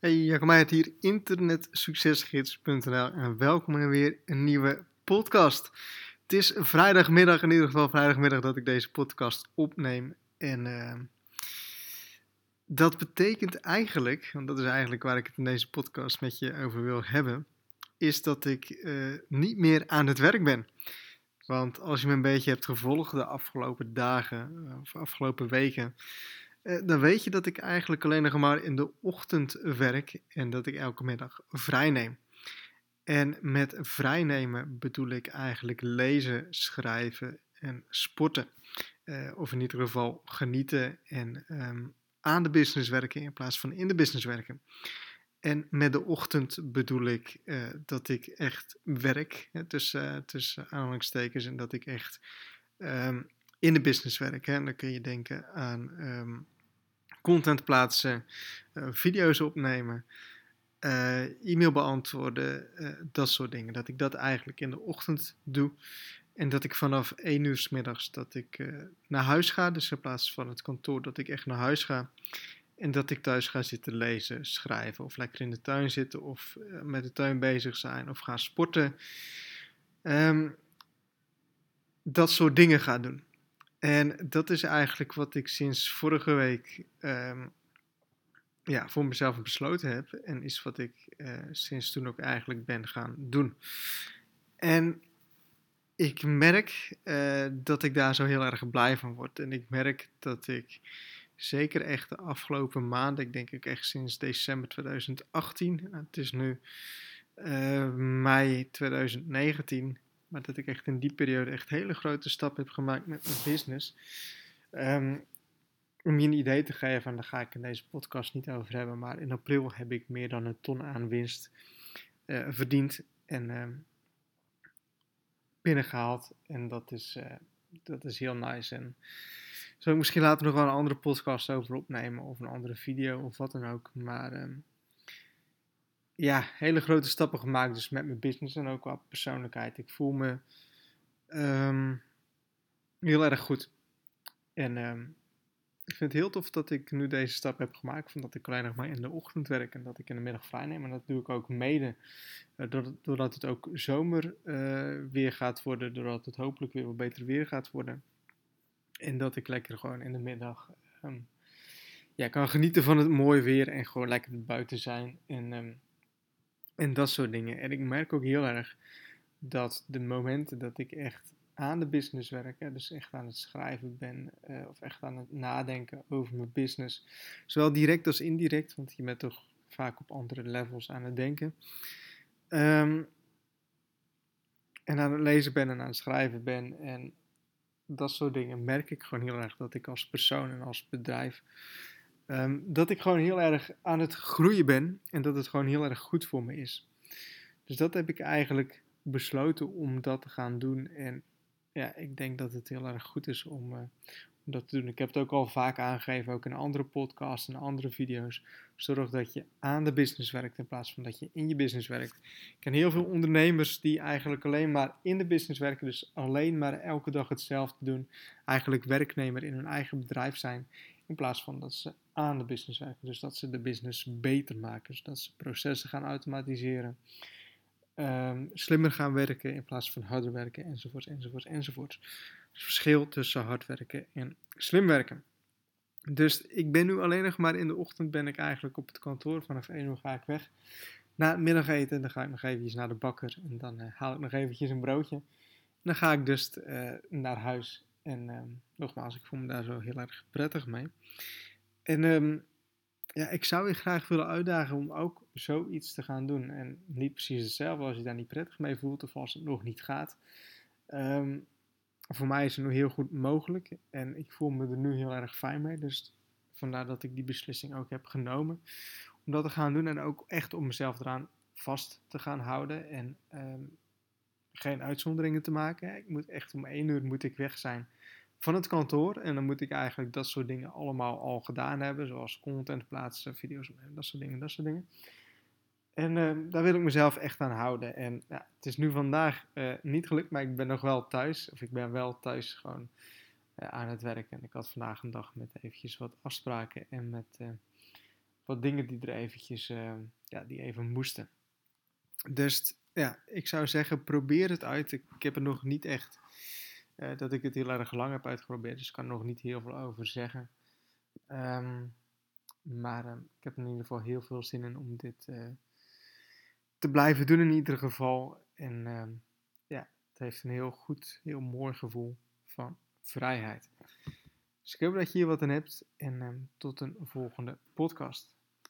Hey, Meijert hier, internetsuccesgids.nl en welkom in weer een nieuwe podcast. Het is vrijdagmiddag, in ieder geval vrijdagmiddag, dat ik deze podcast opneem. En uh, dat betekent eigenlijk, want dat is eigenlijk waar ik het in deze podcast met je over wil hebben, is dat ik uh, niet meer aan het werk ben. Want als je me een beetje hebt gevolgd de afgelopen dagen eh, of afgelopen weken, dan weet je dat ik eigenlijk alleen nog maar in de ochtend werk en dat ik elke middag vrij neem. En met vrijnemen bedoel ik eigenlijk lezen, schrijven en sporten. Uh, of in ieder geval genieten en um, aan de business werken in plaats van in de business werken. En met de ochtend bedoel ik uh, dat ik echt werk, tussen, aanhalingstekens, en dat ik echt um, in de business werk. Hè. En dan kun je denken aan um, content plaatsen, uh, video's opnemen, e-mail beantwoorden, dat soort dingen. Dat ik dat eigenlijk in de ochtend doe. En dat ik vanaf 1 uur s middags dat ik naar huis ga. Dus in plaats van het kantoor dat ik echt naar huis ga. En dat ik thuis ga zitten lezen, schrijven of lekker in de tuin zitten of met de tuin bezig zijn of ga sporten. Um, dat soort dingen ga doen. En dat is eigenlijk wat ik sinds vorige week um, ja, voor mezelf besloten heb. En is wat ik uh, sinds toen ook eigenlijk ben gaan doen. En ik merk uh, dat ik daar zo heel erg blij van word. En ik merk dat ik zeker echt de afgelopen maanden, ik denk ook echt sinds december 2018, het is nu uh, mei 2019, maar dat ik echt in die periode echt hele grote stappen heb gemaakt met mijn business. Um, om je een idee te geven, en daar ga ik in deze podcast niet over hebben, maar in april heb ik meer dan een ton aan winst uh, verdiend en uh, binnengehaald. En dat is, uh, dat is heel nice. En zou ik misschien later nog wel een andere podcast over opnemen of een andere video of wat dan ook. Maar um, ja, hele grote stappen gemaakt dus met mijn business en ook qua persoonlijkheid. Ik voel me um, heel erg goed. En um, ik vind het heel tof dat ik nu deze stap heb gemaakt. Van dat ik alleen nog maar in de ochtend werk en dat ik in de middag vrij neem. En dat doe ik ook mede. Uh, doordat het ook zomer uh, weer gaat worden. Doordat het hopelijk weer wat beter weer gaat worden. En dat ik lekker gewoon in de middag um, ja, kan genieten van het mooie weer en gewoon lekker buiten zijn. En, en dat soort dingen. En ik merk ook heel erg dat de momenten dat ik echt aan de business werk, hè, dus echt aan het schrijven ben, uh, of echt aan het nadenken over mijn business, zowel direct als indirect, want je bent toch vaak op andere levels aan het denken. Um, en aan het lezen ben en aan het schrijven ben en dat soort dingen merk ik gewoon heel erg dat ik als persoon en als bedrijf. Um, dat ik gewoon heel erg aan het groeien ben en dat het gewoon heel erg goed voor me is. Dus dat heb ik eigenlijk besloten om dat te gaan doen. En ja, ik denk dat het heel erg goed is om, uh, om dat te doen. Ik heb het ook al vaak aangegeven, ook in andere podcasts en andere video's. Zorg dat je aan de business werkt in plaats van dat je in je business werkt. Ik ken heel veel ondernemers die eigenlijk alleen maar in de business werken, dus alleen maar elke dag hetzelfde doen. Eigenlijk werknemer in hun eigen bedrijf zijn, in plaats van dat ze aan de business werken. Dus dat ze de business beter maken, dus dat ze processen gaan automatiseren. Um, slimmer gaan werken in plaats van harder werken, enzovoorts, enzovoorts, enzovoorts. Het verschil tussen hard werken en slim werken. Dus ik ben nu alleen nog maar in de ochtend ben ik eigenlijk op het kantoor. Vanaf 1 uur ga ik weg. Na het middageten dan ga ik nog eventjes naar de bakker en dan uh, haal ik nog eventjes een broodje. Dan ga ik dus uh, naar huis. En um, nogmaals, ik voel me daar zo heel erg prettig mee. En um, ja, ik zou je graag willen uitdagen om ook zoiets te gaan doen. En niet precies hetzelfde als je daar niet prettig mee voelt of als het nog niet gaat. Um, voor mij is het nu heel goed mogelijk en ik voel me er nu heel erg fijn mee. Dus vandaar dat ik die beslissing ook heb genomen om dat te gaan doen en ook echt om mezelf eraan vast te gaan houden en geen uitzonderingen te maken. Ik moet echt om één uur moet ik weg zijn van het kantoor en dan moet ik eigenlijk dat soort dingen allemaal al gedaan hebben, zoals content plaatsen, video's opnemen, dat soort dingen, dat soort dingen. En uh, daar wil ik mezelf echt aan houden. En ja, het is nu vandaag uh, niet gelukt, maar ik ben nog wel thuis. Of ik ben wel thuis gewoon uh, aan het werk. En ik had vandaag een dag met eventjes wat afspraken en met wat dingen die er eventjes, ja, die even moesten. Dus ja, ik zou zeggen, probeer het uit. Ik, heb er nog niet echt dat ik het heel erg lang heb uitgeprobeerd, dus ik kan er nog niet heel veel over zeggen. Ehm, maar ehm, ik heb in ieder geval heel veel zin in om dit te blijven doen in ieder geval. En ehm, ja, het heeft een heel goed, heel mooi gevoel van vrijheid. Dus ik hoop dat je hier wat aan hebt en tot een volgende podcast.